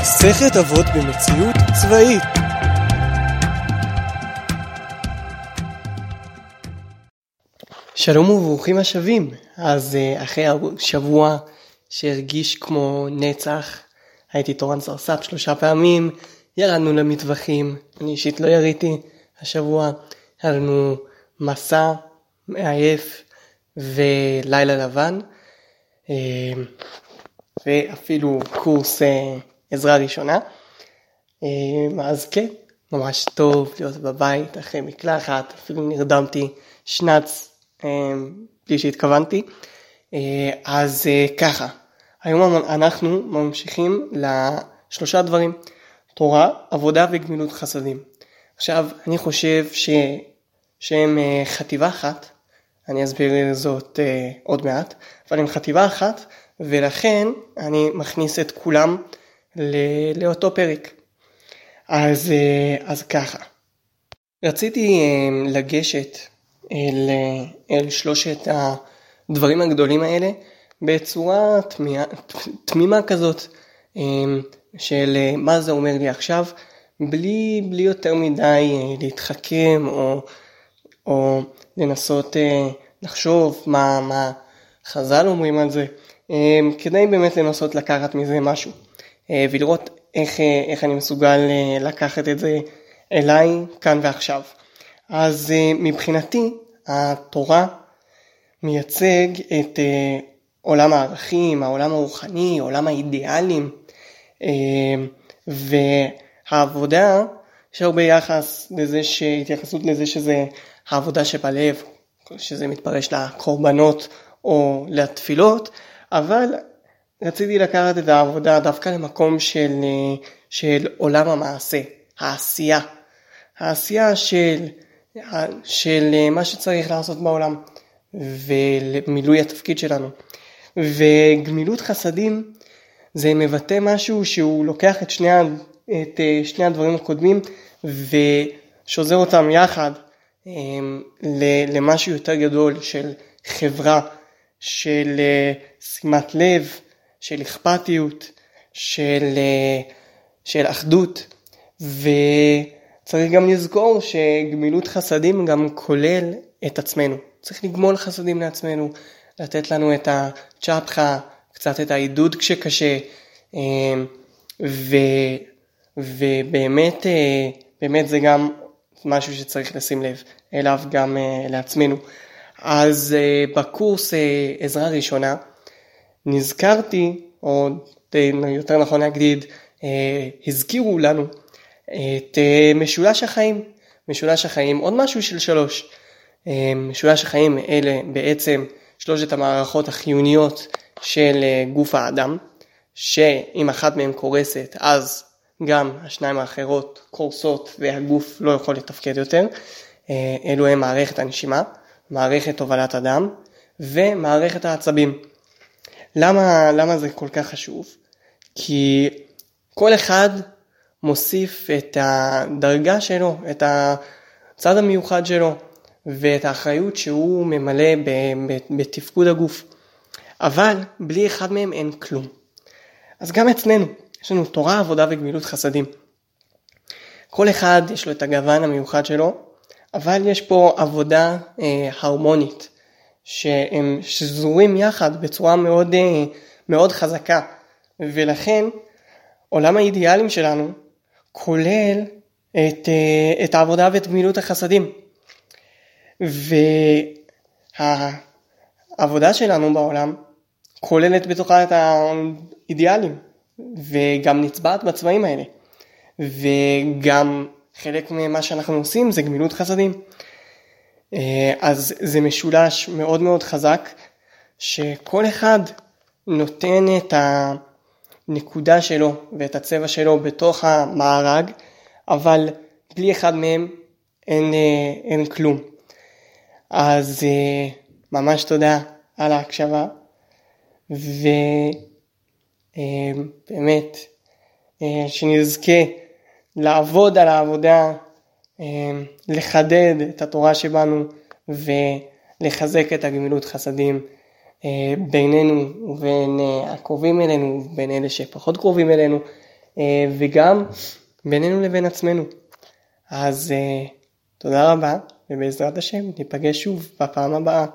מסכת אבות במציאות צבאית שלום וברוכים השבים. אז uh, אחרי שבוע שהרגיש כמו נצח, הייתי תורן סרספ שלושה פעמים, ירדנו למטווחים, אני אישית לא יריתי השבוע, היה לנו מסע מעייף ולילה לבן, uh, ואפילו קורס uh, עזרה ראשונה. Uh, אז כן, ממש טוב להיות בבית אחרי מקלחת, אפילו נרדמתי שנץ בלי שהתכוונתי. אז ככה, היום אנחנו ממשיכים לשלושה דברים, תורה, עבודה וגמילות חסדים. עכשיו, אני חושב ש... שהם חטיבה אחת, אני אסביר זאת עוד מעט, אבל הם חטיבה אחת, ולכן אני מכניס את כולם לאותו פרק. אז, אז ככה, רציתי לגשת אל, אל שלושת הדברים הגדולים האלה בצורה תמימה, תמימה כזאת של מה זה אומר לי עכשיו, בלי, בלי יותר מדי אה, להתחכם או, או לנסות אה, לחשוב מה, מה חז"ל אומרים על זה, כדי באמת לנסות לקחת מזה משהו. אה, ולראות איך, איך אני מסוגל לקחת את זה אליי כאן ועכשיו. אז אה, מבחינתי התורה מייצג את אה, עולם הערכים, העולם הרוחני, עולם האידיאלים אה, והעבודה יש הרבה יחס לזה, התייחסות לזה שזה העבודה שבלב, שזה מתפרש לקורבנות או לתפילות, אבל רציתי לקחת את העבודה דווקא למקום של, של עולם המעשה, העשייה, העשייה של של אה, מה שצריך לעשות בעולם ולמילוי התפקיד שלנו. וגמילות חסדים זה מבטא משהו שהוא לוקח את שני, את אה, שני הדברים הקודמים ושוזר אותם יחד אה, למשהו יותר גדול של חברה, של שימת לב, של אכפתיות, של, של אחדות. ו... צריך גם לזכור שגמילות חסדים גם כולל את עצמנו. צריך לגמול חסדים לעצמנו, לתת לנו את הצ'פחה, קצת את העידוד כשקשה, אמ, ו, ובאמת אה, באמת זה גם משהו שצריך לשים לב אליו גם אה, לעצמנו. אז אה, בקורס עזרה ראשונה נזכרתי, או יותר נכון להגיד, הזכירו לנו את אה, משולש החיים. משולש החיים, עוד משהו של שלוש. אה, משולש החיים אלה בעצם שלושת המערכות החיוניות של אה, גוף האדם, שאם אחת מהן קורסת אז גם השניים האחרות קורסות והגוף לא יכול לתפקד יותר. אלו הם מערכת הנשימה, מערכת הובלת הדם ומערכת העצבים. למה, למה זה כל כך חשוב? כי כל אחד מוסיף את הדרגה שלו, את הצד המיוחד שלו ואת האחריות שהוא ממלא בתפקוד הגוף. אבל בלי אחד מהם אין כלום. אז גם אצלנו, יש לנו תורה, עבודה וגמילות חסדים. כל אחד יש לו את הגוון המיוחד שלו, אבל יש פה עבודה אה, הרמונית, שהם שזורים יחד בצורה מאוד, אה, מאוד חזקה, ולכן עולם האידיאלים שלנו כולל את, אה, את העבודה ואת גמילות החסדים. והעבודה שלנו בעולם כוללת בתוכה את האידיאלים וגם נצבעת בצבעים האלה. וגם חלק ממה שאנחנו עושים זה גמילות חסדים. אה, אז זה משולש מאוד מאוד חזק שכל אחד נותן את. הנקודה שלו ואת הצבע שלו בתוך המארג, אבל בלי אחד מהם אין, אה, אין כלום. אז אה, ממש תודה על ההקשבה, ובאמת שנזכה לעבוד על העבודה, לחדד את התורה שבנו ולחזק את הגמילות חסדים. אה, בינינו ובין אה, הקרובים אלינו ובין אלה שפחות קרובים אלינו, וגם בינינו לבין עצמנו. אז תודה רבה, ובעזרת השם ניפגש שוב בפעם הבאה.